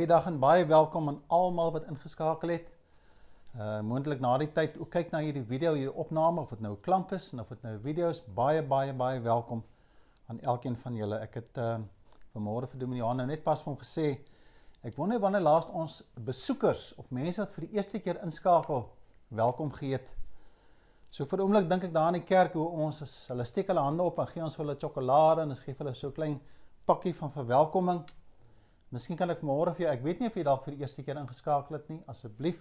Goeiedag en baie welkom aan almal wat ingeskakel het. Uh moontlik na die tyd ook kyk na hierdie video, hierdie opname of dit nou klank is en of dit nou video is, baie baie baie welkom aan elkeen van julle. Ek het uh vanmôre vir Dominee Johan nou net pas vir hom gesê ek wonder wanneer laas ons besoekers of mense wat vir die eerste keer inskakel welkom geëet. So vir 'n oomblik dink ek daar in die kerk hoe ons is, hulle steek hulle hande op en gee ons vir hulle sjokolade en ons gee vir hulle so 'n klein pakkie van verwelkoming. Miskien kan ek môre vir jou, ek weet nie of jy dalk vir die eerste keer ingeskakel het nie, asseblief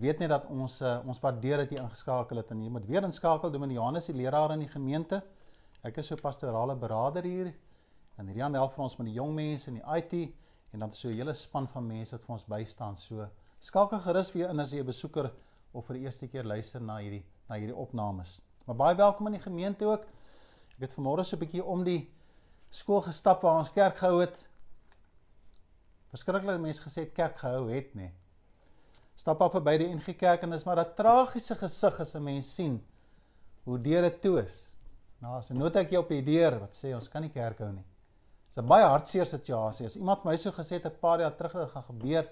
weet net dat ons uh, ons waardeer dat jy ingeskakel het en jy moet weer inskakel Dominee Johannes die leraar in die gemeente. Ek is so pastorale beraader hier en hierdie aan help vir ons met die jong mense en die IT en dan so 'n hele span van mense wat vir ons bystaan. So skakel gerus weer in as jy 'n besoeker of vir die eerste keer luister na hierdie na hierdie opnames. Maar baie welkom in die gemeente ook. Ek het vanmôre so 'n bietjie om die skool gestap waar ons kerk gehou het verskriklik mense gesê kerk gehou het nê. Stap af verby die NG Kerk en dis maar 'n tragiese gesig as 'n mens sien hoe deure toe is. Nou as 'n notaatjie op die deur wat sê ons kan nie kerk hou nie. Dis 'n baie hartseer situasie. As iemand my so gesê het 'n paar jaar terug dat dit gaan gebeur,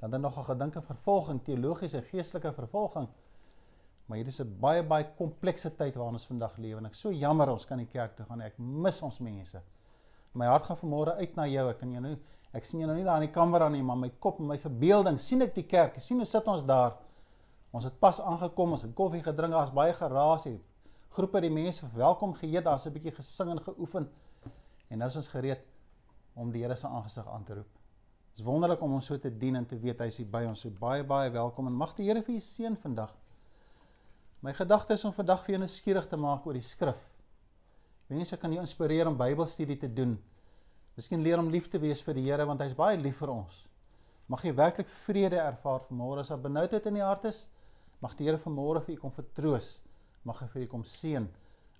dan dan nog 'n gedinke vervolging, teologiese geestelike vervolging. Maar hier is 'n baie baie komplekse tyd waarin ons vandag lewe en ek so jammer ons kan nie kerk toe gaan nie. Ek mis ons mense. My hart gaan vanmôre uit na jou. Ek kan jou nou Ek sien jou nou nie daar in die kamera nie, maar my kop en my verbeelding sien ek die kerk. Ek sien hoe sit ons daar. Ons het pas aangekom, ons het koffie gedrink, daar's baie geraas hier. Groepe die mense welkom geheet, daar's 'n bietjie gesing en geoefen. En nou is ons gereed om die Here se aangesig aan te roep. Dit is wonderlik om ons so te dien en te weet hy is hier by ons. So baie baie welkom en mag die Here vir u seën vandag. My gedagte is om vandag vir jou nuuskierig te maak oor die skrif. Mense kan jou inspireer om Bybelstudie te doen. Miskien leer om lief te wees vir die Here want hy's baie lief vir ons. Mag jy werklik vrede ervaar vanmôre as daar benoudheid in die hart is. Mag die Here vanmôre vir u kom vertroos. Mag hy vir u kom seën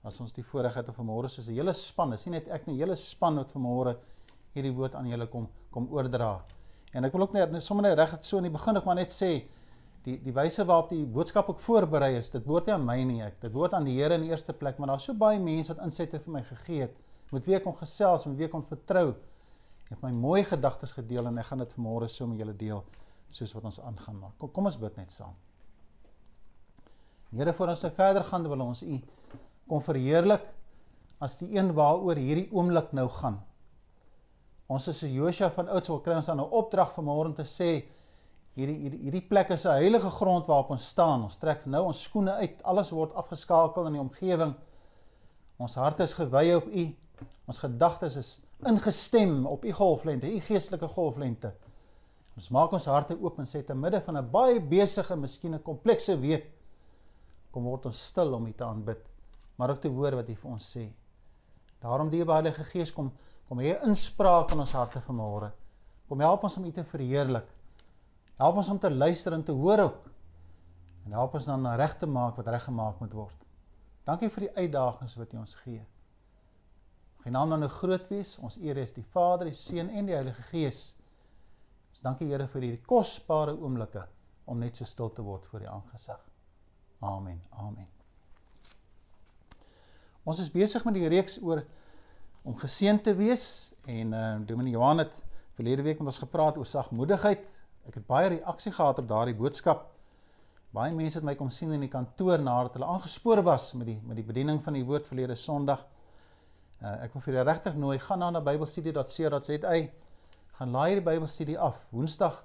as ons die voorreg het om vanmôre soos 'n hele span, is nie net ek nie, 'n hele span wat vanmôre hierdie woord aan julle kom kom oordra. En ek wil ook net sommer net reg het so in die begin ek maar net sê die die wyse waarop die boodskap ook voorberei is, dit behoort nie aan my nie ek. Dit behoort aan die Here in die eerste plek, maar daar's so baie mense wat insette vir my gegee het met wie ek kon gesels, met wie ek kon vertrou. Ek het my mooi gedagtes gedeel en ek gaan dit vanmôre so met julle deel soos wat ons aangaan maak. Kom kom ons bid net saam. Here, voor ons nou verder gaan, wil ons U kom verheerlik as die een waaroor hierdie oomblik nou gaan. Ons is 'n Josua van Oudtshoorn kry ons dan 'n opdrag vanmôre om te sê hierdie hierdie hierdie plek is 'n heilige grond waarop ons staan. Ons trek nou ons skoene uit. Alles word afgeskakel in die omgewing. Ons harte is gewy op U. Ons gedagtes is ingestem op u golflengte, u geestelike golflengte. Ons maak ons harte oop en sê te midde van 'n baie besige, miskien 'n komplekse week, kom word ons stil om u te aanbid, maar ook te hoor wat u vir ons sê. Daarom die Heilige Gees kom kom hê inspraak in ons harte vanmôre. Kom help ons om u te verheerlik. Help ons om te luister en te hoor ook. En help ons dan reg te maak wat reggemaak moet word. Dankie vir die uitdagings wat u ons gee. Sy naam dan nou groot wees. Ons eer is die Vader, die Seun en die Heilige Gees. Ons dankie Here vir hierdie kosbare oomblikke om net so stil te word voor die aangesig. Amen. Amen. Ons is besig met die reeks oor om geseën te wees en uh Dominee Johan het verlede week met ons gepraat oor sagmoedigheid. Ek het baie reaksie gehad op daardie boodskap. Baie mense het my kom sien in die kantoor nadat hulle aangespoor was met die met die bediening van die woord verlede Sondag. Uh, ek wil vir julle regtig nooi, gaan nou na bybelstudie.co.za. Gaan laai die Bybelstudie af. Woensdag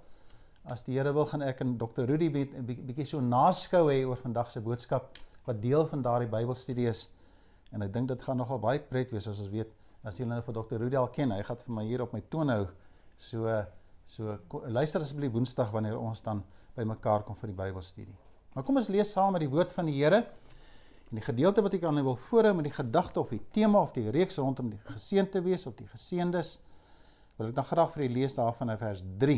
as die Here wil gaan ek en Dr. Rudy bietjie so naskou hê oor vandag se boodskap wat deel van daardie Bybelstudie is. En ek dink dit gaan nogal baie pret wees as ons weet as julle nou vir Dr. Rudy al ken, hy gaan vir my hier op my toon hou. So so luister asseblief Woensdag wanneer ons dan bymekaar kom vir die Bybelstudie. Maar kom ons lees saam met die woord van die Here. En die gedeelte wat ek aan wil voorhou met die gedagte of die tema of die reeks rondom die geseënte wees of die geseëndes, wil ek dan graag vir julle lees daarvan in vers 3.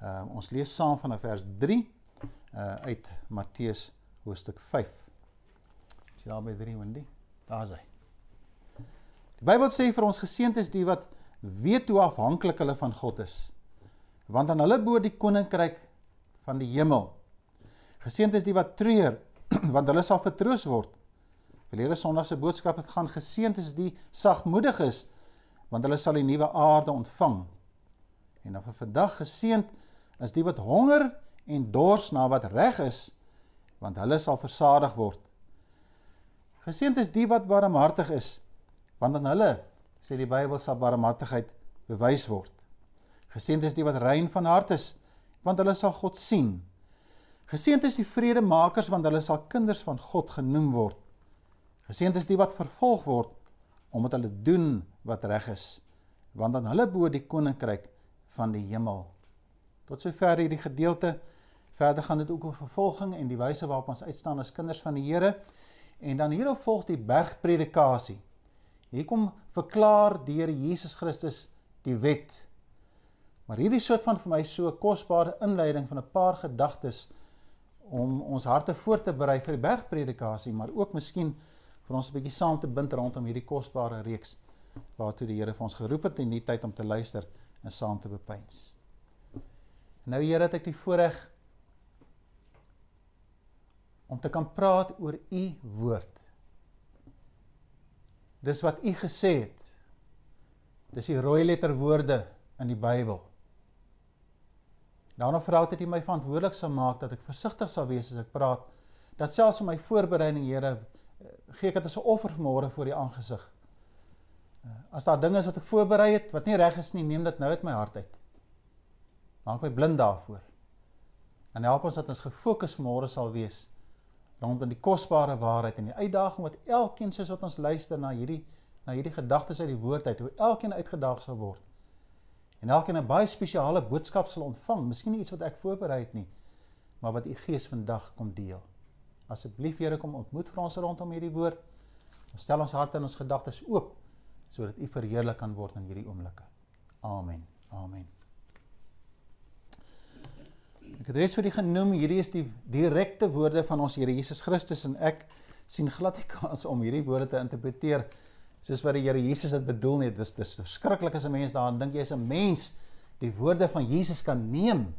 Ehm uh, ons lees saam van vers 3 uh uit Matteus hoofstuk 5. Is jy daar by 3 Wendy? Daar's hy. Die Bybel sê vir ons geseënd is die wat weet hoe afhanklik hulle van God is. Want aan hulle behoort die koninkryk van die hemel. Geseënd is die wat treur want hulle sal vertroos word. Verlede Sondag se boodskap het gaan geseënd is die sagmoedig is want hulle sal die nuwe aarde ontvang. En dan vir vandag geseënd is die wat honger en dors na wat reg is, want hulle sal versadig word. Geseënd is die wat barmhartig is, want aan hulle sê die Bybel sal barmhartigheid bewys word. Geseënd is die wat rein van hart is, want hulle sal God sien. Geseënd is die vredemakers, want hulle sal kinders van God genoem word. Geseënd is die wat vervolg word omdat hulle doen wat reg is, want aan hulle behoort die koninkryk van die hemel. Tot sover hierdie gedeelte. Verder gaan dit ook oor vervolging en die wyse waarop ons uitstaan as kinders van die Here. En dan hierop volg die bergpredikasie. Hier kom verklaar die Here Jesus Christus die wet. Maar hierdie soort van vir my so kosbare inleiding van 'n paar gedagtes om ons harte voor te berei vir die bergpredikasie, maar ook miskien vir ons 'n bietjie saam te bind rondom hierdie kosbare reeks waartoe die Here vir ons geroep het in die tyd om te luister en saam te bepeins. Nou Here, het ek die voorreg om te kan praat oor u woord. Dis wat u gesê het. Dis die rooi letter woorde in die Bybel. Daarna vra dat u my verantwoordelik sal maak dat ek versigtig sal wees as ek praat. Dat selfs in my voorbereiding, Here, gee ek dit as 'n offer vanmôre voor u aangesig. As daar dinge is wat ek voorberei het wat nie reg is nie, neem dit nou uit my hart uit. Maak my blind daarvoor. En help ons dat ons gefokus vanmôre sal wees rondom die kosbare waarheid en die uitdaging wat elkeen soos wat ons luister na hierdie na hierdie gedagtes uit die woord uit, hoe elkeen uitgedaag sal word. En elkeen 'n baie spesiale boodskap sal ontvang, miskien nie iets wat ek voorberei het nie, maar wat u Gees vandag kom deel. Asseblief Here kom ontmoet vir ons rondom hierdie woord. Ons stel ons harte en ons gedagtes oop sodat u verheerlik kan word in hierdie oomblikke. Amen. Amen. Ek het reeds vir die genoem, hierdie is die direkte woorde van ons Here Jesus Christus en ek sien glad nie kans om hierdie woorde te interpreteer soos wat die Here Jesus dit bedoel nie. Dis dis verskriklik as 'n mens daaraan dink jy is 'n mens die woorde van Jesus kan neem.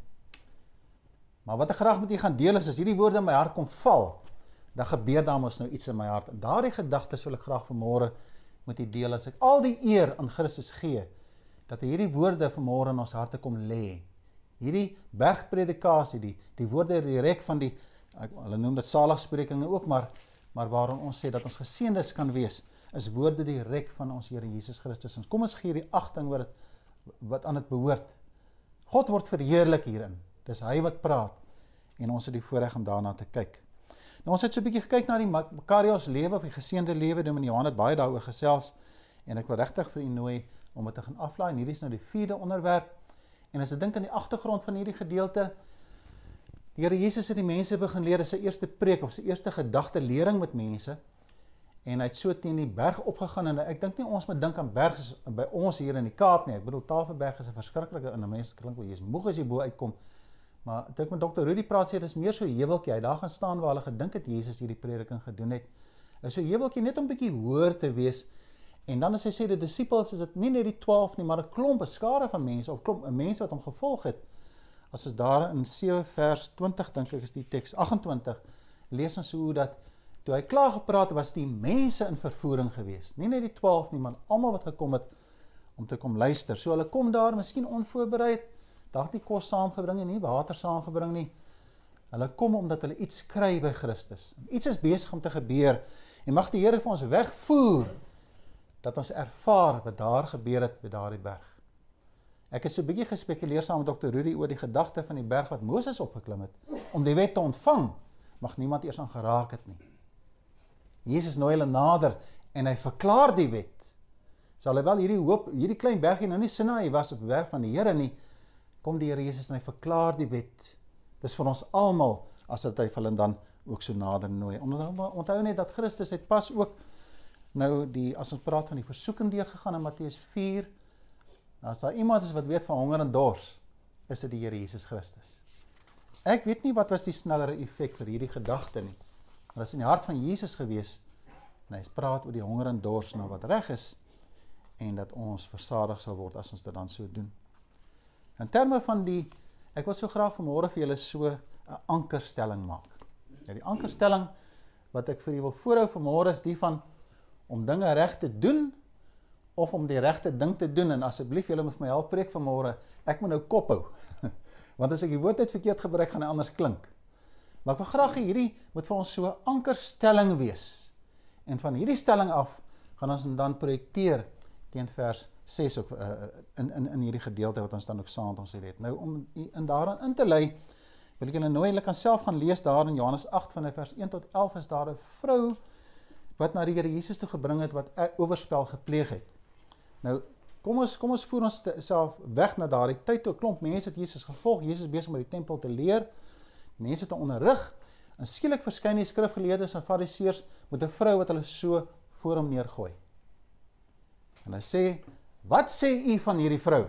Maar wat ek graag met u gaan deel is as hierdie woorde in my hart kom val, dan gebeur daar mos nou iets in my hart. En daardie gedagtes wil ek graag vanmôre met u deel as ek al die eer aan Christus gee dat hierdie woorde vanmôre in ons harte kom lê hierdie bergpredikasie, die die woorde direk van die ek, hulle noem dit saligsprekinge ook, maar maar waarin ons sê dat ons geseëndes kan wees, is woorde direk van ons Here Jesus Christus. En kom ons gee die agting wat dit wat aan dit behoort. God word verheerlik hierin. Dis hy wat praat en ons het die voorreg om daarna te kyk. Nou ons het so 'n bietjie gekyk na die Makarios lewe of die geseënde lewe. Dominee Johan het baie daaroor gesels en ek wil regtig vir u nooi om dit te gaan aflaai. En hierdie is nou die vierde onderwerp. En as jy dink aan die agtergrond van hierdie gedeelte, die Here Jesus het die mense begin leer as sy eerste preek of sy eerste gedagte lering met mense. En hy het so teen die berg opgegaan en ek dink nie ons moet dink aan berge by ons hier in die Kaap nie. Ek bedoel Tafelberg is 'n verskriklike en 'n mens klink wel jy's moeg as jy bo uitkom. Maar ek met dokter Rudy praat sê dit is meer so heuweltjie. Hy daar gaan staan waar hulle gedink het Jesus hierdie prediking gedoen het. Is so heuweltjie net om bietjie hoër te wees En dan as hy sê die disippels is dit nie net die 12 nie, maar 'n klomp, 'n skare van mense of klomp mense wat hom gevolg het. As ons daar in 7 vers 20 dink ek is die teks 28 lees ons hoe dat toe hy klaar gepraat het was die mense in vervoering geweest. Nie net die 12 nie, maar almal wat gekom het om te kom luister. So hulle kom daar miskien onvoorbereid, dalk nie kos saamgebring nie water saamgebring nie. Hulle kom omdat hulle iets kry by Christus. Iets is besig om te gebeur en mag die Here vir ons wegvoer dat ons ervaar wat daar gebeur het by daardie berg. Ek het so 'n bietjie gespekuleer saam met Dr. Rudy oor die gedagte van die berg wat Moses opgeklim het om die wet te ontvang, mag niemand eers aan geraak het nie. Jesus nooi hulle nader en hy verklaar die wet. So alhoewel hierdie hoop, hierdie klein bergie nou nie Sinai was op berg van die Here nie, kom die Here Jesus en hy verklaar die wet. Dis vir ons almal as dit hy hulle dan ook so nader nooi. Onthou net dat Christus het pas ook Nou die as ons praat van die versoeking deurgegaan in Matteus 4, dan as daar iemand is wat weet van honger en dors, is dit die Here Jesus Christus. Ek weet nie wat was die snellere effek vir hierdie gedagte nie. Maar dit is in die hart van Jesus gewees en hy praat oor die honger en dors nou wat reg is en dat ons versadig sal word as ons dit dan so doen. In terme van die ek wil so graag vanmôre vir julle so 'n ankerstelling maak. Ja, die ankerstelling wat ek vir julle wil voorhou vanmôre is die van om dinge reg te doen of om die regte ding te doen en asseblief julle moet my help preek vanmôre. Ek moet nou kop hou. Want as ek die woord net verkeerd gebruik gaan hy anders klink. Maar ek wil graag hê hierdie moet vir ons so 'n ankerstelling wees. En van hierdie stelling af gaan ons dan projekteer teen vers 6 of uh, in in in hierdie gedeelte wat ons dan ook met ons het. Nou om in daarin in te lei wil ek julle nooi julle kan self gaan lees daar in Johannes 8 van vers 1 tot 11 is daar 'n vrou wat na die Here Jesus toe gebring het wat oorspel gepleeg het. Nou kom ons kom ons voer ons self weg na daardie tyd toe 'n klomp mense het Jesus gevolg. Jesus besig met die tempel te leer. Mense te onderrig. En skielik verskyn die skrifgeleerdes en fariseërs met 'n vrou wat hulle so voor hom neergooi. En hy sê Wat sê u van hierdie vrou?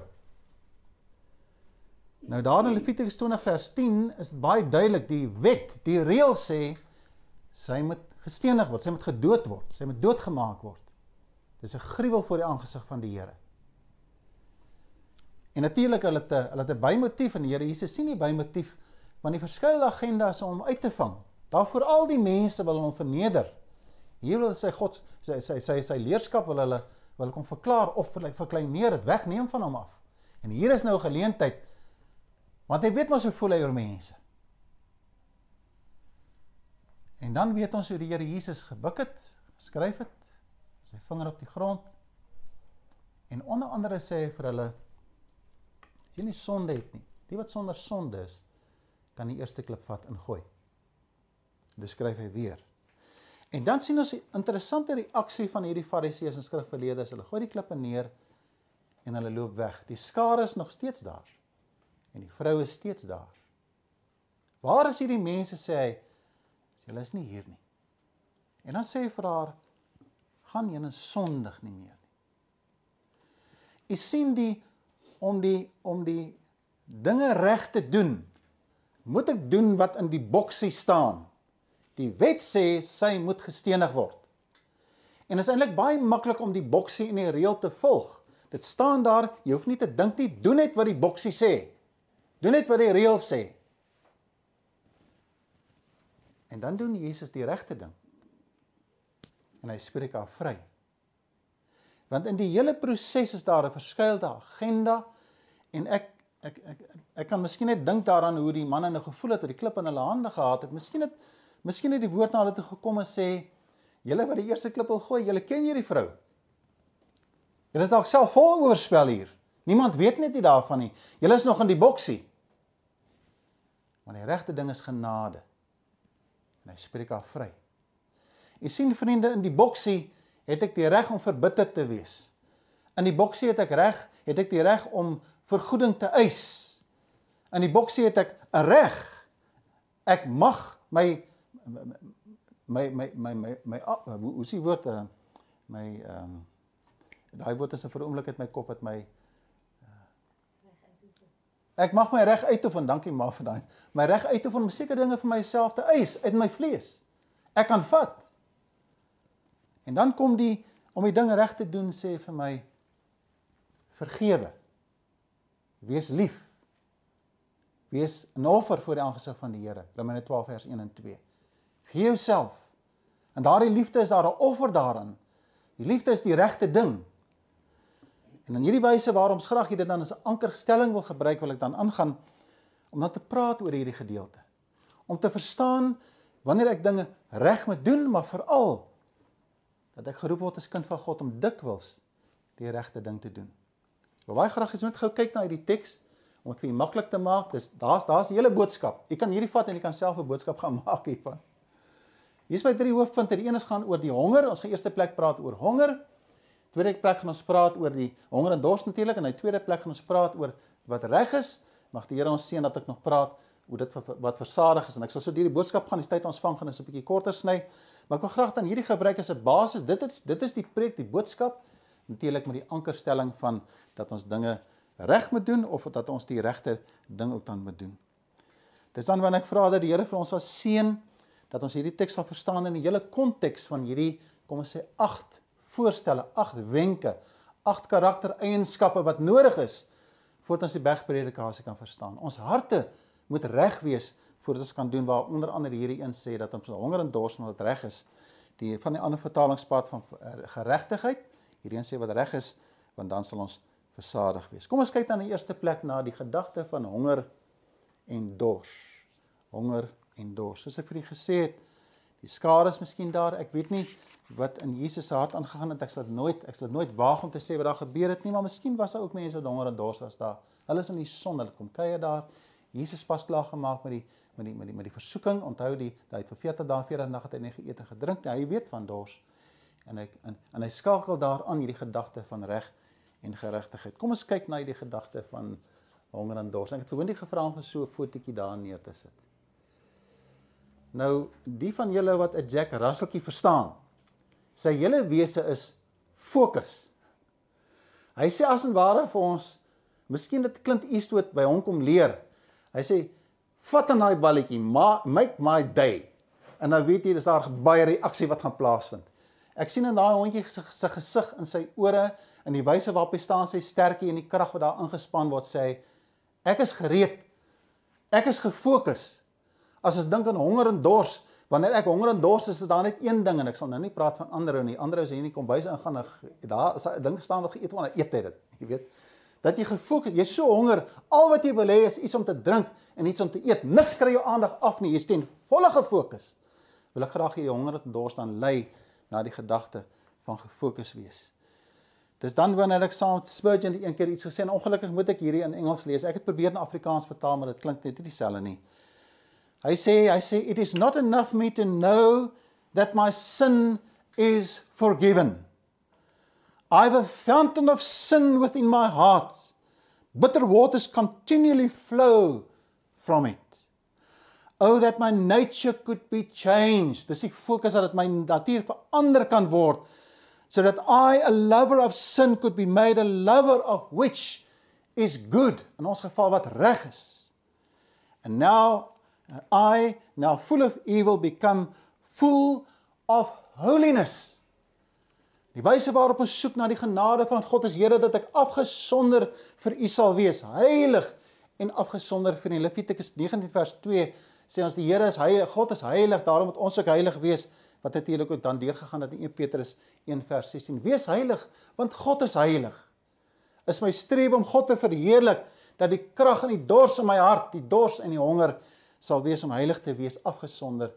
Nou daar in Levitikus 20 vers 10 is baie duidelik die wet, die reël sê sy moet gestenig word, sy moet gedood word, sy moet doodgemaak word. Dis 'n gruwel voor die aangesig van die Here. En natuurlik hulle het 'n hulle het 'n bymotief en die Here Jesus sien nie bymotief want die verskeie agendas om uit te vang. Daarvoor al die mense wil hom verneder. Hier wil sy God sy sy sy, sy leerskap wil hulle wil ek hom verklaar of verkleineer dit wegneem van hom af. En hier is nou 'n geleentheid want hy weet mos hoe voel hy oor mense. En dan weet ons hoe die Here Jesus gebuk het, geskryf het, sy vinger op die grond. En onder andere sê hy vir hulle as jy nie sonde het nie, die wat sonder sonde is, kan die eerste klip vat en gooi. Dis skryf hy weer. En dan sien ons 'n interessante reaksie van hierdie fariseërs en skrifgeleerdes. Hulle gooi die klippe neer en hulle loop weg. Die skare is nog steeds daar. En die vrou is steeds daar. Waar is hierdie mense sê hy? Sê hulle is nie hier nie. En dan sê hy vir haar: "Gaan jy en sondig nie meer nie." U sien die om die om die dinge reg te doen, moet ek doen wat in die boksie staan. Die wet sê sy moet gestenig word. En is eintlik baie maklik om die boksie en die reël te volg. Dit staan daar, jy hoef nie te dink nie, doen net wat die boksie sê. Doen net wat die reël sê. En dan doen Jesus die regte ding. En hy spreek haar vry. Want in die hele proses is daar 'n verskeie agenda en ek ek ek ek, kan miskien net dink daaraan hoe die manne nou gevoel het dat die klip in hulle hande gehad het. Miskien het Miskien het die woord na hulle toe gekom en sê: "Julle wat die eerste klip wil gooi, julle ken hierdie vrou. Julle is dalk self vol oorspel hier. Niemand weet net nie daarvan nie. Julle is nog in die boksie." Maar die regte ding is genade. En hy spreek haar vry. U sien vriende, in die boksie het ek die reg om verbitter te wees. In die boksie het ek reg, het ek die reg om vergoeding te eis. In die boksie het ek 'n reg. Ek mag my my my my my my hoe hoe is die woord uh, my ehm um, daai woord is 'n oomblik uit my kop het my uh, ek mag my reg uitoefen dankie maar vir daai my reg uitoefen om sekere dinge vir myself te eis uit my vlees ek kan vat en dan kom die om die dinge reg te doen sê vir my vergewe wees lief wees 'n offer voor die aangesig van die Here Romeine 12 vers 1 en 2 Gee jouself. En daardie liefde is daar 'n offer daarin. Die liefde is die regte ding. En in hierdie wyse waarom skrag jy dit dan as 'n ankerstelling wil gebruik wil ek dan aangaan om dan te praat oor hierdie gedeelte. Om te verstaan wanneer ek dinge reg moet doen, maar veral dat ek geroep word as kind van God om dikwels die regte ding te doen. Ek wil baie graag eens net gou kyk na hierdie teks om dit vir u maklik te maak. Dis daar's daar's die hele boodskap. Jy kan hierdie vat en jy kan self 'n boodskap gaan maak hiervan. Hier is my drie hoofpunte. Die een is gaan oor die honger. Ons gaan eerste plek praat oor honger. Tweede plek gaan ons praat oor die honger en dors natuurlik en die tweede plek gaan ons praat oor wat reg is. Mag die Here ons seën dat ek nog praat oor dit wat versadig is en ek sal so hierdie boodskap gaan die tyd ons vang gaan is 'n bietjie korter sny. Maar ek wil graag dan hierdie gebruik as 'n basis. Dit is dit is die preek, die boodskap natuurlik met die ankerstelling van dat ons dinge reg moet doen of dat ons die regte ding ook dan moet doen. Dis dan wanneer ek vra dat die Here vir ons sal seën dat ons hierdie teks sal verstaan in die hele konteks van hierdie kom ons sê agt voorstelle, agt wenke, agt karaktereienskappe wat nodig is voordat ons die bergpredikasie kan verstaan. Ons harte moet reg wees voordat ons kan doen waar onder andere hierdie een sê dat ons honger en dors moet reg is. Die van die ander vertalingspaad van geregtigheid Hierdie een sê wat reg is, want dan sal ons versadig wees. Kom ons kyk dan in die eerste plek na die gedagte van honger en dors. Honger en dors. Soos ek vir u gesê het, die skare is miskien daar. Ek weet nie wat in Jesus se hart aangegaan het. Ek sal nooit ek sal nooit waag om te sê wat daar gebeur het nie, maar miskien was daar ook mense wat honger en dors was daar. Hulle is in die son, hulle kom kuier daar. Jesus pas klaar gemaak met die met die met die met die versoeking. Onthou die hy het vir 40 dae 40 nag het hy nie geëet en gedrink nie. Hy weet van dors. En hy en, en hy skakel daaraan hierdie gedagte van reg en geregtigheid. Kom ons kyk na hierdie gedagte van honger en dors. Ek het gewoonlik gevra om vir so 'n fotootjie daar neer te sit. Nou, die van julle wat 'n Jack Russellkie verstaan, sy hele wese is fokus. Hy sê as en ware vir ons, miskien dit Clint Eastwood by hom kom leer. Hy sê vat aan daai balletjie, make my day. En nou weet jy dis daar baie reaksie wat gaan plaasvind. Ek sien in daai hondjie se gesig in sy ore in die wyse waarop hy staan sy sterkie en die krag wat daar ingespan word sê hy ek is gereed. Ek is gefokus. As ons dink aan honger en dors, wanneer ek honger en dors is, is daar net een ding en ek sal nou nie praat van ander nie. Ander is hier nie kom bys ingaan en daar is 'n ding staan wat geëet word, eet hy dit. Jy weet dat jy gefokus, jy's so honger, al wat jy wil hê is iets om te drink en iets om te eet. Niks kry jou aandag af nie. Jy's ten volle gefokus. Wil ek graag hierdie honger en dors dan lei na die gedagte van gefokus wees. Dis dan wanneer ek saam met Spurgeon die een keer iets gesê en ongelukkig moet ek hierdie in Engels lees. Ek het probeer in Afrikaans vertaal, maar dit klink net nie dieselfde nie. Hy sê hy sê it is not enough me to know that my sin is forgiven. I've a fountain of sin within my heart. Bitter waters continually flow from it. Oh that my nature could be changed. Dis die fokus dat my natuur verander kan word so that I, a lover of sin, could be made a lover of which is good. In ons geval wat reg is. And now I, now full of evil, become full of holiness. Die wyse waarop ons soek na die genade van God is Here dat ek afgesonder vir U sal wees, heilig en afgesonder vir U. Levitikus 19 vers 2 sê ons die Here is heilig, God is heilig, daarom moet ons ook heilig wees wat natuurlik ook dan deurgegaan het in 1 Petrus 1 vers 16. Wees heilig want God is heilig. Is my streef om God te verheerlik dat die krag en die dors in my hart, die dors en die honger sal wees om heilig te wees afgesonder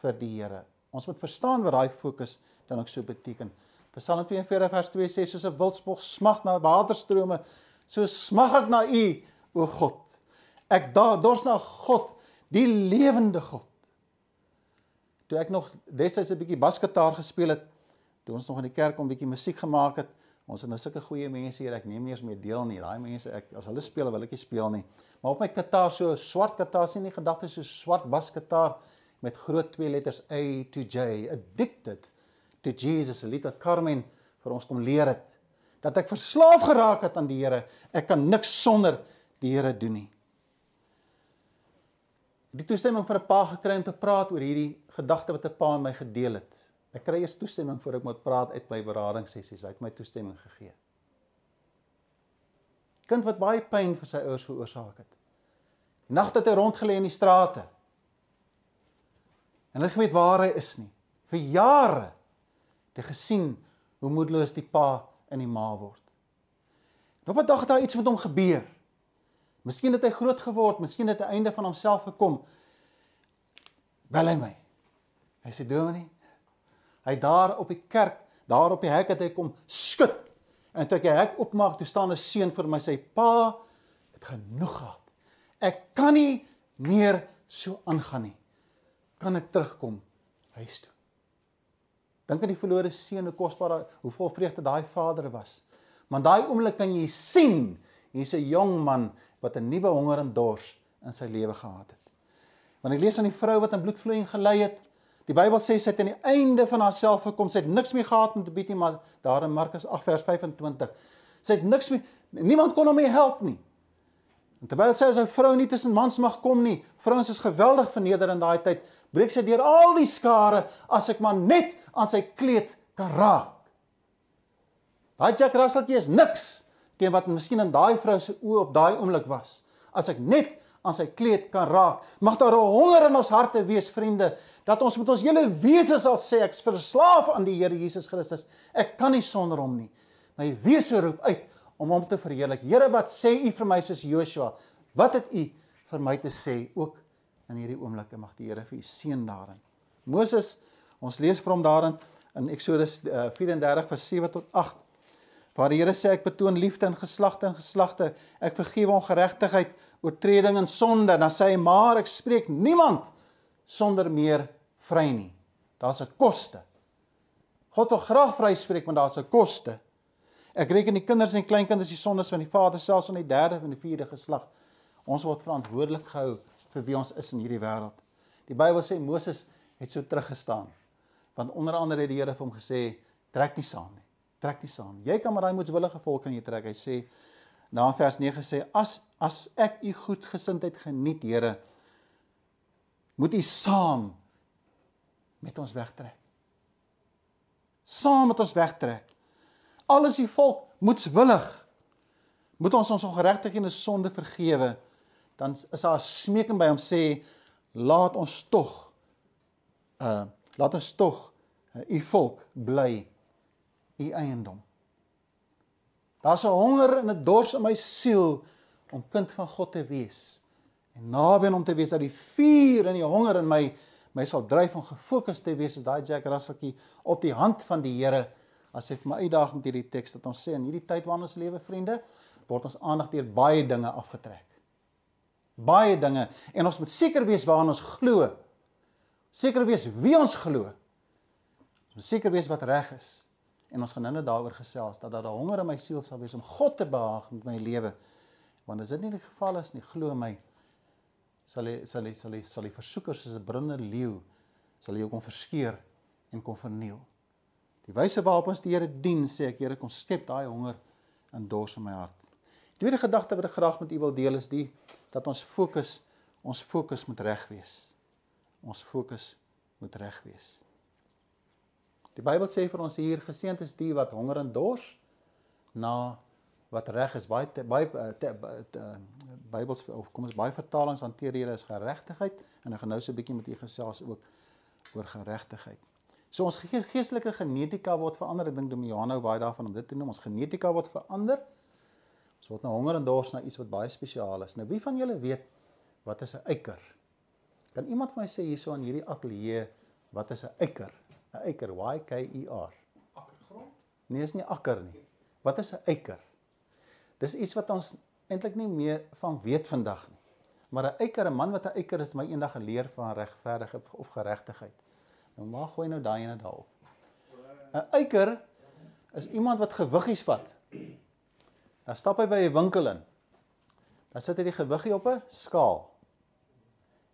vir die Here. Ons moet verstaan wat daai fokus dan ook so beteken. Psalm 42 vers 2 sê soos 'n wildspog smag na waterstrome, so smag ek na U, o God. Ek daar dors na God, die lewende God toe ek nog destyds 'n bietjie basgitaar gespeel het, toe ons nog in die kerk 'n bietjie musiek gemaak het, ons het nou sulke goeie mense hier, ek neem nie eens meer deel nie. Daai mense ek as hulle speel, wil ek nie speel nie. Maar op my gitaar so swart gitaar sien nie gedagte so swart basgitaar met groot twee letters A to J, addicted to Jesus, 'n lied wat Carmen vir ons kom leer het. Dat ek verslaaf geraak het aan die Here. Ek kan niks sonder die Here doen nie die toestemming van 'n pa gekry om te praat oor hierdie gedagte wat 'n pa aan my gedeel het. Ek kry eers toestemming voor ek moet praat uit my beradingssessies. Hy het my toestemming gegee. Kind wat baie pyn vir sy ouers veroorsaak het. Die nagte het hy rondgelê in die strate. En hy het geweet waar hy is nie. Vir jare het hy gesien hoe moedeloos die pa en die ma word. Op 'n dag het daar iets met hom gebeur. Miskien het hy groot geword, miskien het hy einde van homself gekom. Bel hy my. Hy sê Dominee, hy daar op die kerk, daar op die hek het hy kom skud. En toe ek die hek oopmaak, toe staan 'n seun vir my sê pa, het genoeg gehad. Ek kan nie meer so aangaan nie. Kan ek terugkom huis toe? Dink aan die verlore seun, hoe kosbaar, hoe vol vreugde daai vader was. Maar daai oomblik kan jy sien, hier's 'n jong man wat 'n nuwe honger en dors in sy lewe gehad het. Wanneer ek lees aan die vrou wat aan bloedvloeiing gelei het, die Bybel sê sy het aan die einde van haarself gekom, sy het niks meer gehad om te bied nie, maar daar in Markus 8 vers 25, sy het niks meer niemand kon hom meer help nie. En terwyl sy as 'n vrou nie tussen mans mag kom nie, vrouens is geweldig verneder in daai tyd, breek sy deur al die skare as ek maar net aan sy kleed kan raak. Daai Jack Russellkie is niks teen wat miskien in daai vrou se oë op daai oomblik was. As ek net aan sy kleed kan raak, mag daar 'n honger in ons harte wees, vriende, dat ons met ons hele wese sal sê ek's verslaaf aan die Here Jesus Christus. Ek kan nie sonder hom nie. My wese roep uit om hom te verheerlik. Here, wat sê u vir my soos Joshua? Wat het u vir my te sê ook in hierdie oomblik? Mag die Here vir u seën daarin. Moses, ons lees vir hom daarin in Eksodus 34 vers 7 tot 8. Waar die Here sê ek betoon liefde in geslagte en geslagte, ek vergewe ongeregtigheid, oortreding en sonde, dan sê hy maar ek spreek niemand sonder meer vry nie. Daar's 'n koste. God wil graag vryspreek, maar daar's 'n koste. Ek reken die kinders en kleinkinders die sondes van die vader selfs van die derde en die vierde geslag. Ons word verantwoordelik gehou vir wie ons is in hierdie wêreld. Die Bybel sê Moses het so teruggestaan. Want onder andere het die Here vir hom gesê, trek nie saam nie. Trek nie saam. Jy kan maar daai moedswillige volk aan jou trek. Hy sê na vers 9 sê as as ek u goedgesindheid geniet, Here, moet u saam met ons wegtrek. Saam met ons wegtrek. Alles die volk moedswillig moet ons ons ongeregtighede en sonde vergewe. Dan is daar 'n smeking by hom sê laat ons tog uh laat ons tog uh, u volk bly u eiendom. Daar's 'n honger en 'n dors in my siel om kind van God te wees en naby aan hom te wees dat die vuur en die honger in my my sal dryf om gefokus te wees as daai Jack Russeltjie op die hand van die Here as hy vir my uitdaag met hierdie teks dat ons sê in hierdie tyd waarin ons lewe vriende word ons aandag deur baie dinge afgetrek. Baie dinge en ons moet seker wees waaraan ons glo seker wees wie ons glo. Ons moet seker wees wat reg is. En ons gaan nou net daaroor gesels dat daar 'n honger in my siel sal wees om God te behaag met my lewe. Want as dit nie die geval is nie, glo my, sal hy sal hy sal hy sal die versoekers soos 'n brunder leeu sal hy jou kom verskeer en kom verniel. Die wyse waarop ons die Here dien, sê ek, Here, kom skep daai honger en dors in my hart. Die tweede gedagte wat ek graag met u wil deel is die dat ons fokus ons fokus moet reg wees ons fokus moet reg wees. Die Bybel sê vir ons hier geseënd is die wat honger en dors na wat reg is. Baie baie Bybels of kom ons baie vertalings hanteer hier is geregtigheid en ek gaan nou so 'n bietjie met u gesels ook oor geregtigheid. So ons geestelike genetika word verander. Ek dink Domiano baie daarvan om dit te noem. Ons genetika word verander. Ons word nou honger en dors na iets wat baie spesiaal is. Nou wie van julle weet wat is 'n eiker? Kan iemand vir my sê hierso aan hierdie ateljee wat is 'n eiker? 'n Eiker, Y K E R. Akkergrond? Nee, is nie akker nie. Wat is 'n eiker? Dis iets wat ons eintlik nie meer van weet vandag nie. Maar 'n eiker, 'n man wat 'n eiker is, my eendag geleer van regverdigheid of geregtigheid. Nou maar gooi nou daai ene daarop. 'n Eiker is iemand wat gewiggies vat. Dan stap hy by 'n winkel in. Dan sit hy die gewiggie op 'n skaal.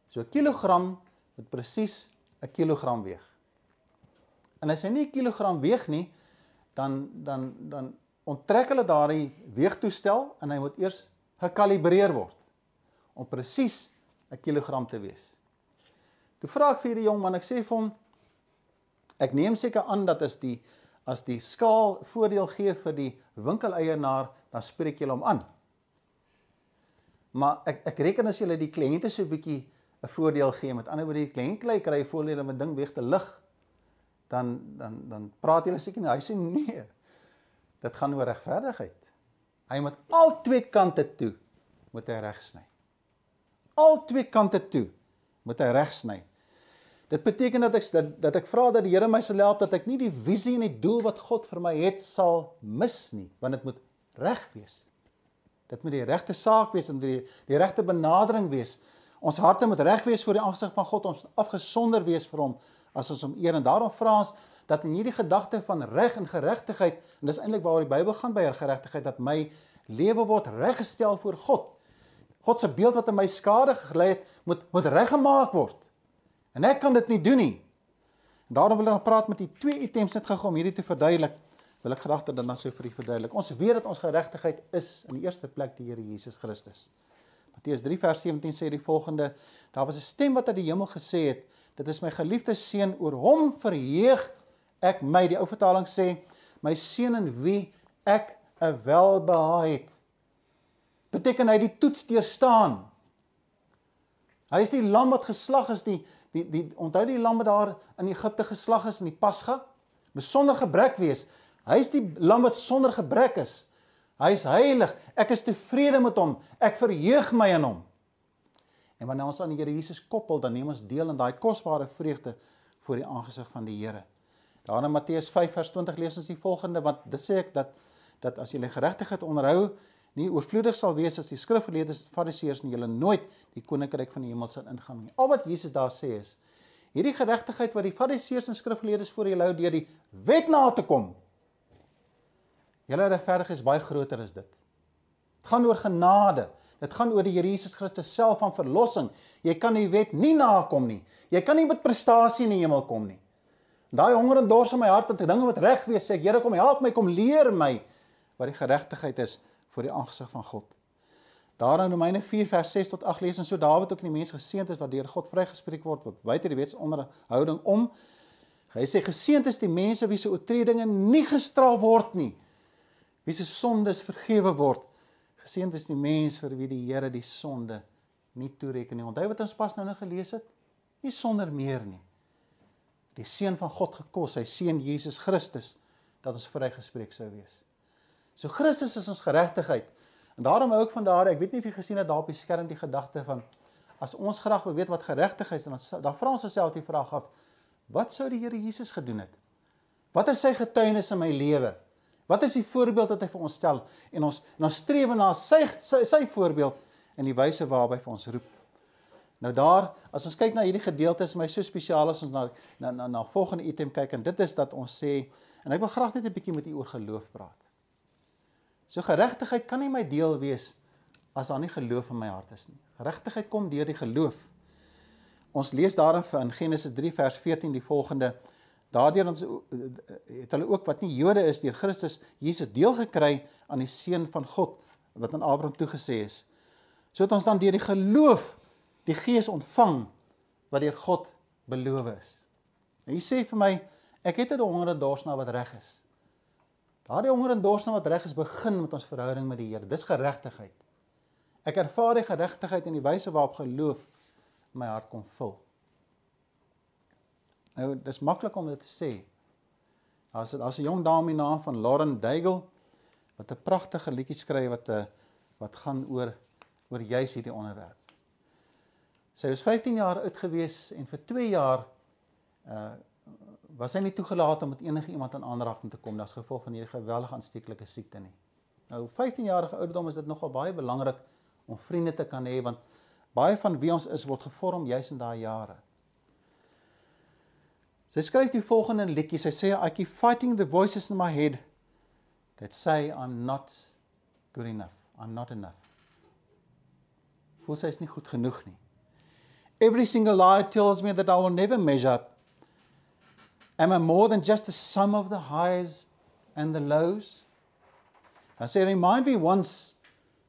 So 'n kilogram moet presies 'n kilogram weeg. En as hy nie 'n kilogram weeg nie, dan dan dan onttrek hulle daardie weegtoestel en hy moet eers gekalibreer word om presies 'n kilogram te wees. Toe vra ek vir hierdie jong man, ek sê vir hom ek neem seker aan dat as die as die skaal voordeel gee vir die winkeleienaar, dan spreek jy hom aan. Maar ek ek reken as jy die kliënte so 'n bietjie 'n voordeel gee. Met ander woorde, die klei kry 'n voordeel om 'n ding weg te lig. Dan dan dan praat jy seker nie. Hy sê nee. Dit gaan oor regverdigheid. Hy moet al twee kante toe moet hy reg sny. Al twee kante toe moet hy reg sny. Dit beteken dat ek dat, dat ek vra dat die Here my sal help dat ek nie die visie en die doel wat God vir my het sal mis nie, want dit moet reg wees. Dit moet die regte saak wees en die die regte benadering wees. Ons harte moet reg wees voor die aangesig van God, ons afgesonder wees vir hom as ons hom eer en daarom vra ons dat in hierdie gedagte van reg en geregtigheid en dis eintlik waaroor die Bybel gaan by geregtigheid dat my lewe word reggestel voor God. God se beeld wat in my skade gelê het, moet moet reggemaak word. En ek kan dit nie doen nie. En daarom wil ek praat met die twee items net gou om hierdie te verduidelik. Wil ek graag dat dan sou vir u verduidelik. Ons weet dat ons geregtigheid is in die eerste plek die Here Jesus Christus. Matteus 3 vers 17 sê die volgende: Daar was 'n stem wat uit die hemel gesê het: Dit is my geliefde seun, oor hom verheug ek my. Die ou vertaling sê: My seun in wie ek 'n welbehae het. Beteken hy die toets deurstaan. Hy is die lam wat geslag is, die die die onthou die lam wat daar in Egipte geslag is in die Pasga, besonder gebrek wees. Hy is die lam wat sonder gebrek is. Hy is heilig. Ek is tevrede met hom. Ek verheug my in hom. En wanneer ons aan die Here Jesus koppel, dan neem ons deel in daai kosbare vreugde voor die aangesig van die Here. Daar in Matteus 5 vers 20 lees ons die volgende want dit sê ek dat dat as julle geregtigheid onderhou, nie oorvloedig sal wees as die skrifgeleerdes en fariseërs nie julle nooit die koninkryk van die hemel sal ingaan nie. Al wat Jesus daar sê is hierdie geregtigheid wat die fariseërs en skrifgeleerdes voor julle hou deur die wet na te kom. Julle regverdigheid is baie groter as dit. Dit gaan oor genade. Dit gaan oor die Here Jesus Christus self van verlossing. Jy kan die wet nie nakom nie. Jy kan nie met prestasie in die hemel kom nie. Daai honger en dors in my hart dat dinge moet regwees, sê ek Here kom help my, kom leer my wat die geregtigheid is voor die aangesig van God. Daar in Romeine 4 vers 6 tot 8 lees ons so Dawid ook in die mens geseënd is wat deur God vrygespreek word wat buite die wetsonderhouding om. Hy sê geseënd is die mense wie se oortredinge nie gestraf word nie. Wie se sondes vergewe word Geseënd is die mens vir wie die Here die sonde nie toereken nie. Onthou wat ons pas nou nou gelees het? Nie sonder meer nie. Die seun van God gekos, sy seun Jesus Christus dat ons vrygespreek sou wees. So Christus is ons geregtigheid. En daarom hou ek van daar, ek weet nie of jy gesien het daar op die skerm die gedagte van as ons graag wil weet wat geregtigheid is, dan dan vra ons osself die vraag af, wat sou die Here Jesus gedoen het? Wat is sy getuienis in my lewe? Wat is die voorbeeld wat hy vir ons stel en ons en ons streef na sy sy, sy voorbeeld en die wyse waarby hy ons roep. Nou daar, as ons kyk na hierdie gedeelte is my so spesiaal as ons na na na, na volgende item kyk en dit is dat ons sê en ek wil graag net 'n bietjie met u oor geloof praat. So geregtigheid kan nie my deel wees as daar nie geloof in my hart is nie. Geregtigheid kom deur die geloof. Ons lees daarin in Genesis 3 vers 14 die volgende Daardeur ons het hulle ook wat nie Jode is deur Christus Jesus deel gekry aan die seun van God wat aan Abraham toegesê is. So het ons dan deur die geloof die Gees ontvang wat deur God beloof is. En hy sê vir my ek het 'n honger en dors na wat reg is. Daardie honger en dors na wat reg is begin met ons verhouding met die Here. Dis geregtigheid. Ek ervaar die geregtigheid in die wyse waarop geloof my hart kom vul. Nou, dis maklik om dit te sê. Daar's daar's 'n jong dame die naam van Lauren Daigle wat 'n pragtige liedjie skryf wat 'n eh, wat gaan oor oor juis hierdie onderwerp. Sy was 15 jaar oud gewees en vir 2 jaar uh was sy nie toegelaat om met enige iemand in aanraking te kom as gevolg van hierdie geweldige aansteeklike siekte nie. Nou 15 jarige ouderdom is dit nogal baie belangrik om vriende te kan hê want baie van wie ons is word gevorm juis in daai jare. Sy skryf die volgende liedjie. Sy sê I keep fighting the voices in my head that say I'm not good enough. I'm not enough. Voel sy is nie goed genoeg nie. Every single lie tells me that I will never measure up. Am I more than just a sum of the highs and the lows? I say remind me once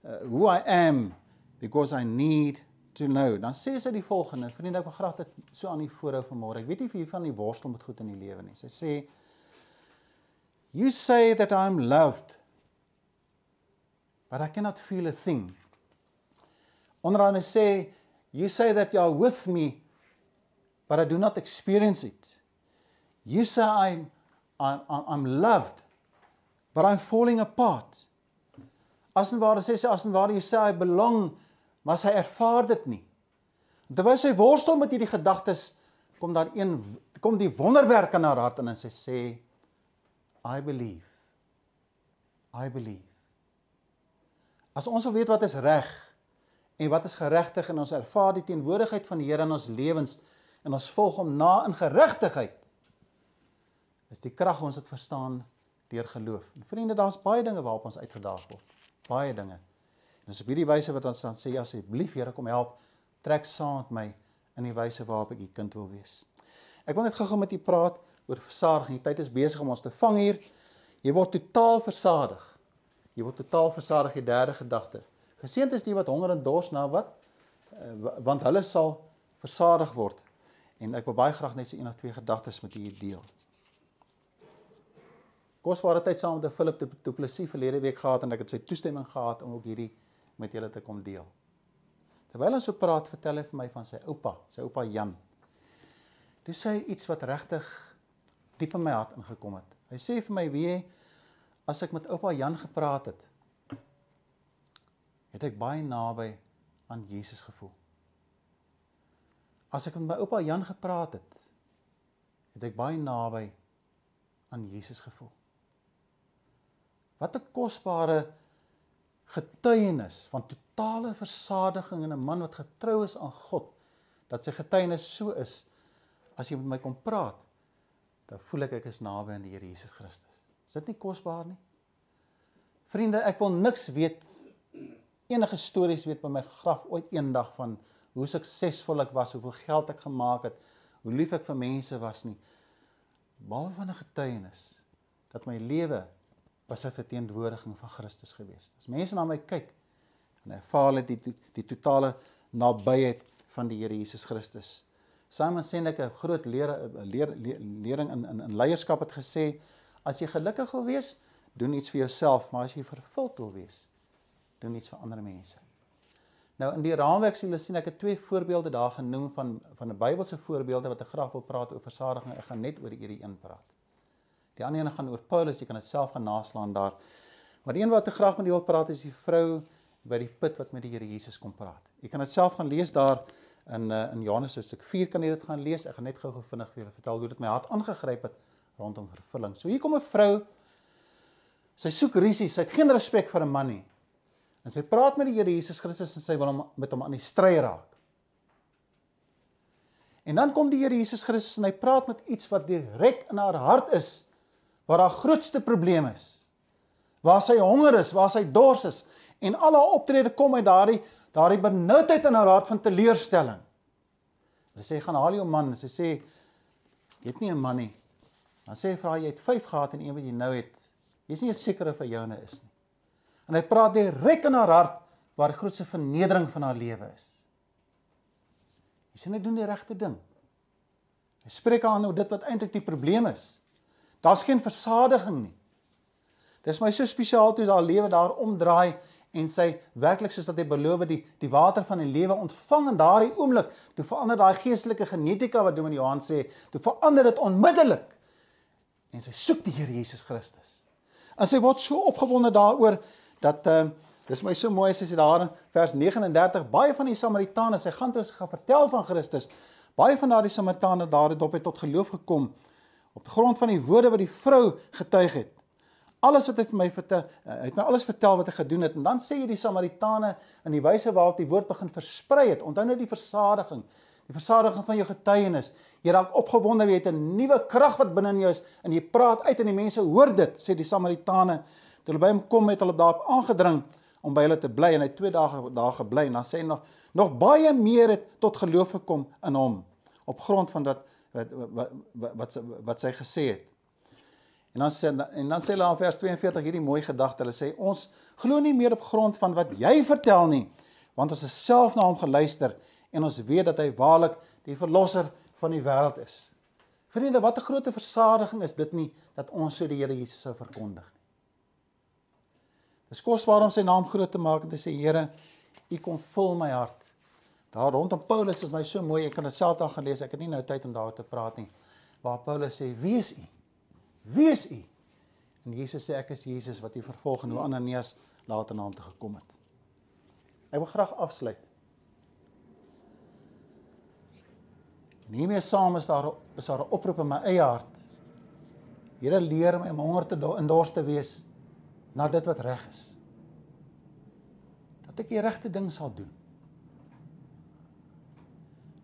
uh, who I am because I need to know. Dan sê sy die volgende, vriende, ek wil graag dit so aan u voorhou vanmôre. Ek weet nie of jy van die worstel met goed in die lewe nie. Sy sê You say that I'm loved, but I cannot feel a thing. Onderaan sê You say that you are with me, but I do not experience it. You say I'm I'm I'm loved, but I'm falling apart. As en ware sê sy as en ware jy sê I belong maar sy ervaar dit nie. Terwyl sy worstel met hierdie gedagtes, kom daar een kom die wonderwerk in haar hart en sy sê I believe. I believe. As ons wil weet wat is reg en wat is geregtig en ons ervaar die teenwoordigheid van die Here in ons lewens en ons volg hom na in geregtigheid is die krag ons dit verstaan deur geloof. En vriende, daar's baie dinge waarop ons uitgedaag word. Baie dinge. En dis op hierdie wyse wat ons dan sê asseblief Here kom help trek saam met my in die wyse waarop ek u kind wil wees. Ek wil net gou-gou met u praat oor versadiging. Die tyd is besig om ons te vang hier. Jy word totaal versadig. Jy word totaal versadig die derde gedagte. Geseënd is die wat honger en dors na wat uh, want hulle sal versadig word. En ek wil baie graag net so een of twee gedagtes met u deel. Kosbare tyd saam met Philip Du Plessis verlede week gehad en ek het sy toestemming gehad om ook hierdie met julle te kom deel. Terwyl ons so praat, vertel hy vir my van sy oupa, sy oupa Jan. Dis hy iets wat regtig diep in my hart ingekom het. Hy sê vir my, "Wie as ek met oupa Jan gepraat het, het ek baie naby aan Jesus gevoel. As ek met my oupa Jan gepraat het, het ek baie naby aan Jesus gevoel. Wat 'n kosbare getuienis van totale versadiging in 'n man wat getrou is aan God dat sy getuienis so is as jy met my kom praat dan voel ek ek is naby aan die Here Jesus Christus. Is dit nie kosbaar nie? Vriende, ek wil niks weet enige stories weet by my graf ooit eendag van hoe suksesvol ek was, hoeveel geld ek gemaak het, hoe lief ek vir mense was nie. Behalwe van 'n getuienis dat my lewe was 'n verteenwoordiging van Christus gewees. As mense na my kyk en ervaar hulle die die totale nabyheid van die Here Jesus Christus. Simon Sinek 'n groot leer, leer, leer lering in in in leierskap het gesê as jy gelukkig wil wees, doen iets vir jouself, maar as jy vervuld wil wees, doen iets vir ander mense. Nou in die raamwerk sien hulle sien ek het twee voorbeelde daar genoem van van 'n Bybelse voorbeelde wat ek graag wil praat oor versadiging. Ek gaan net oor die hierdie een praat. Die ander een gaan oor Paulus, jy kan dit self gaan naslaan daar. Maar die een wat ek graag met julle wil praat is die vrou by die put wat met die Here Jesus kom praat. Jy kan dit self gaan lees daar in uh, in Johannes hoofstuk 4 kan jy dit gaan lees. Ek gaan net gou-gou vinnig vir julle vertel hoe dit my hart aangegryp het rondom vervulling. So hier kom 'n vrou Sy soek risie, sy het geen respek vir 'n man nie. En sy praat met die Here Jesus Christus en sy wil hom met hom aan die stry raak. En dan kom die Here Jesus Christus en hy praat met iets wat direk in haar hart is, waar haar grootste probleem is. Waar sy honger is, waar sy dors is en al haar optrede kom uit daardie daardie benoudheid in haar hart van teleurstelling. Sy sê gaan haal jou man, sy sê jy het nie 'n man nie. Dan sê hy vra jy het 5 gehad en een wat jy nou het Jy's nie seker of hy joune is nie. En hy praat direk in haar hart waar die grootste vernedering van haar lewe is. Jy sien hy doen die regte ding. Hy spreek aan oor dit wat eintlik die probleem is. Daar's geen versadiging nie. Dis my so spesiaal toe haar lewe daar omdraai en sy werklik soos wat hy beloof die die water van die lewe ontvang in daardie oomblik, toe verander daai geestelike genetika wat Dominee Johan sê, toe verander dit onmiddellik. En sy soek die Here Jesus Christus. En sy word so opgewonde daaroor dat ehm uh, dis my so mooi sy daar in vers 39 baie van die Samaritane, sy gaan toe sy gaan vertel van Christus. Baie van daardie Samaritane daar het op het tot geloof gekom op grond van die woorde wat die vrou getuig het. Alles wat hy vir my vertel, uh, hy het my alles vertel wat hy gedoen het en dan sê hy die Samaritane in die wyse waarop die woord begin versprei het. Onthou nou die versadiging die versadiging van jou getuienis. Jy raak opgewonde, jy het 'n nuwe krag wat binne in jou is en jy praat uit en die mense hoor dit, sê die Samaritane. Toe hulle by hom kom het hulle daarop aangedring om by hulle te bly en hy twee dae daar gebly en dan sê hy nog nog baie meer het tot geloof gekom in hom op grond van dat wat wat wat, wat, wat sy gesê het. En dan sê en dan sê hulle in vers 42 hierdie mooi gedagte. Hulle sê ons glo nie meer op grond van wat jy vertel nie, want ons het self na hom geluister en ons weet dat hy waarlik die verlosser van die wêreld is. Vriende, wat 'n groot versadiging is dit nie dat ons so die Here Jesus sou verkondig nie. Dis kosbaar om sy naam groot te maak en te sê Here, U kom vul my hart. Daar rondom Paulus is my so mooi, ek kan dit self daar gelees, ek het nie nou tyd om daaroor te praat nie. Waar Paulus sê, "Wie is U? Wie is U?" En Jesus sê, "Ek is Jesus wat U vervolg en hoe Ananias later na hom toe gekom het." Ek wil graag afsluit En hiermee saam is daar is daar 'n oproep in my eie hart. Here leer my om honger te in dors te wees na dit wat reg is. Dat ek die regte ding sal doen.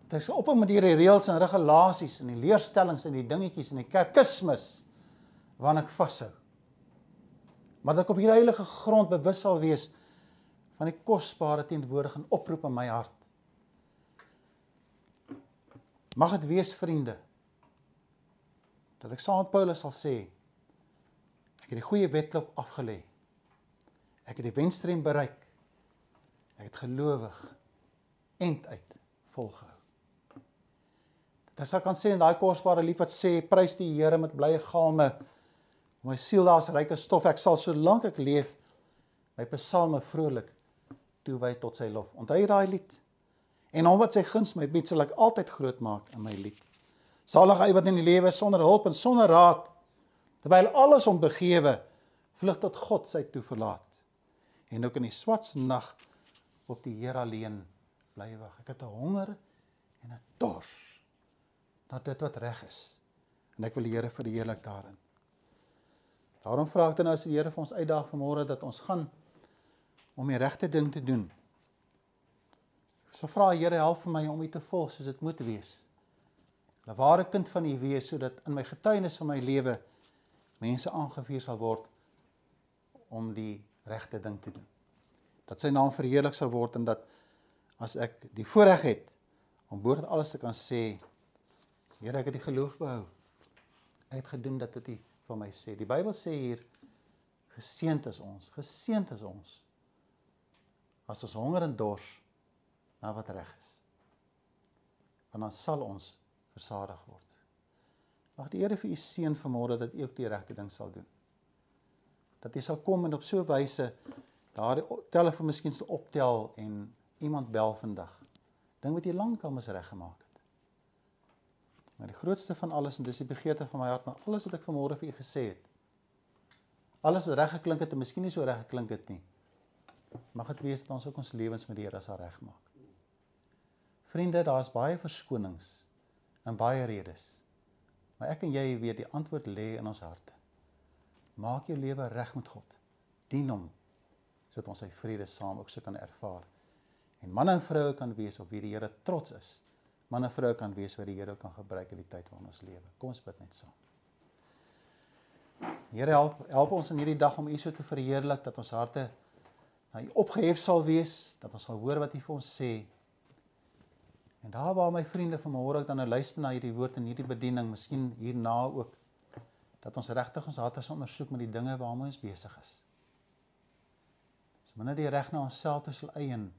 Dat ek sal ophou met hierdie reëls en regulasies en die leerstellings en die dingetjies en die kerkismes waarna ek vashou. Maar dat ek op hierdie heilige grond bewus sal wees van die kosbare teenwoordiging en oproep in my hart Mag dit wees vriende dat ek saam met Paulus sal sê ek het die goeie wedloop afgelê. Ek het die wenstream bereik. Ek het gelowig end uit volgehou. Dat ek kan sê in daai kosbare lied wat sê prys die Here met blye galme my siel daar's ryke stof ek sal solank ek leef my psalme vrolik toewy tot sy lof. Onthou jy daai lied? En hom wat sy guns my bied, sal ek altyd groot maak in my lied. Salig hy wat in die lewe sonder hulp en sonder raad terwyl alles hom begewe vlug tot God sy toe verlaat. En ook in die swats nag op die Here alleen bly wag. Ek het 'n honger en 'n dors na dit wat reg is. En ek wil die Here verheerlik daarin. Daarom vra ek dan nou as die Here vir ons uitdaag vanmôre dat ons gaan om die regte ding te doen. So vra Here help vir my om U te volg soos dit moet wees. 'n Ware kind van U wees sodat in my getuienis van my lewe mense aangevuur sal word om die regte ding te doen. Dat sy naam verheerlik sal word en dat as ek die voorreg het om bo alles te kan sê Here ek het die geloof behou. Ek het gedoen dat dit U van my sê. Die Bybel sê hier geseënd is ons, geseënd is ons as ons honger en dors na wat reg is. Want dan sal ons versadig word. Mag die Here vir u seën vanmôre dat u ook die regte ding sal doen. Dat jy sal kom en op so 'n wyse daardie telefoon miskien sal optel en iemand bel vandag. Ding wat jy lank al mis reggemaak Maar die grootste van alles en dis die begeerte van my hart na alles wat ek vanmôre vir u gesê het. Alles wat reg geklink het en miskien nie so reg geklink het nie. Mag dit wees dat ons ook ons lewens met die Here sal regmaak. Vriende, daar's baie verskonings en baie redes. Maar ek en jy weet die antwoord lê in ons harte. Maak jou lewe reg met God. Dien hom sodat ons sy vrede saam ook so kan ervaar. En man en vrou kan wees op wie die Here trots is. Man en vrou kan wees wat die Here kan gebruik in die tyd waarin ons lewe. Kom ons bid net saam. Here help help ons in hierdie dag om U so te verheerlik dat ons harte na U opgehef sal wees, dat ons sal hoor wat U vir ons sê. En daar waar my vriende vanmôre dan nou luister na hierdie woord en hierdie bediening, miskien hierna ook dat ons regtig ons harte sal ondersoek met die dinge waarmee ons besig is. Dis minder die reg na onsself te sal eien,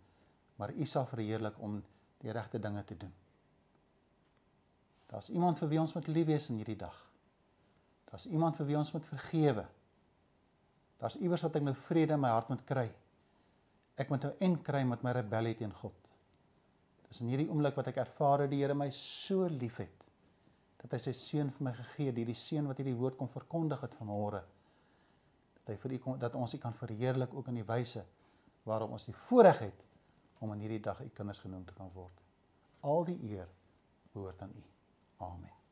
maar U sal verheerlik om die regte dinge te doen. Daar's iemand vir wie ons moet lief wees in hierdie dag. Daar's iemand vir wie ons moet vergewe. Daar's iewers wat ek nou vrede in my hart moet kry. Ek moet nou en kry met my rebellie teen God. Dis in hierdie oomblik wat ek ervaar dat die Here my so liefhet dat hy sy seun vir my gegee het, hierdie seun wat hierdie woord kom verkondig het vanmôre. Dat hy vir u kom dat ons u kan verheerlik ook in die wyse waarop ons die voorreg het om in hierdie dag u kinders genoem te kan word. Al die eer behoort aan u. Amen.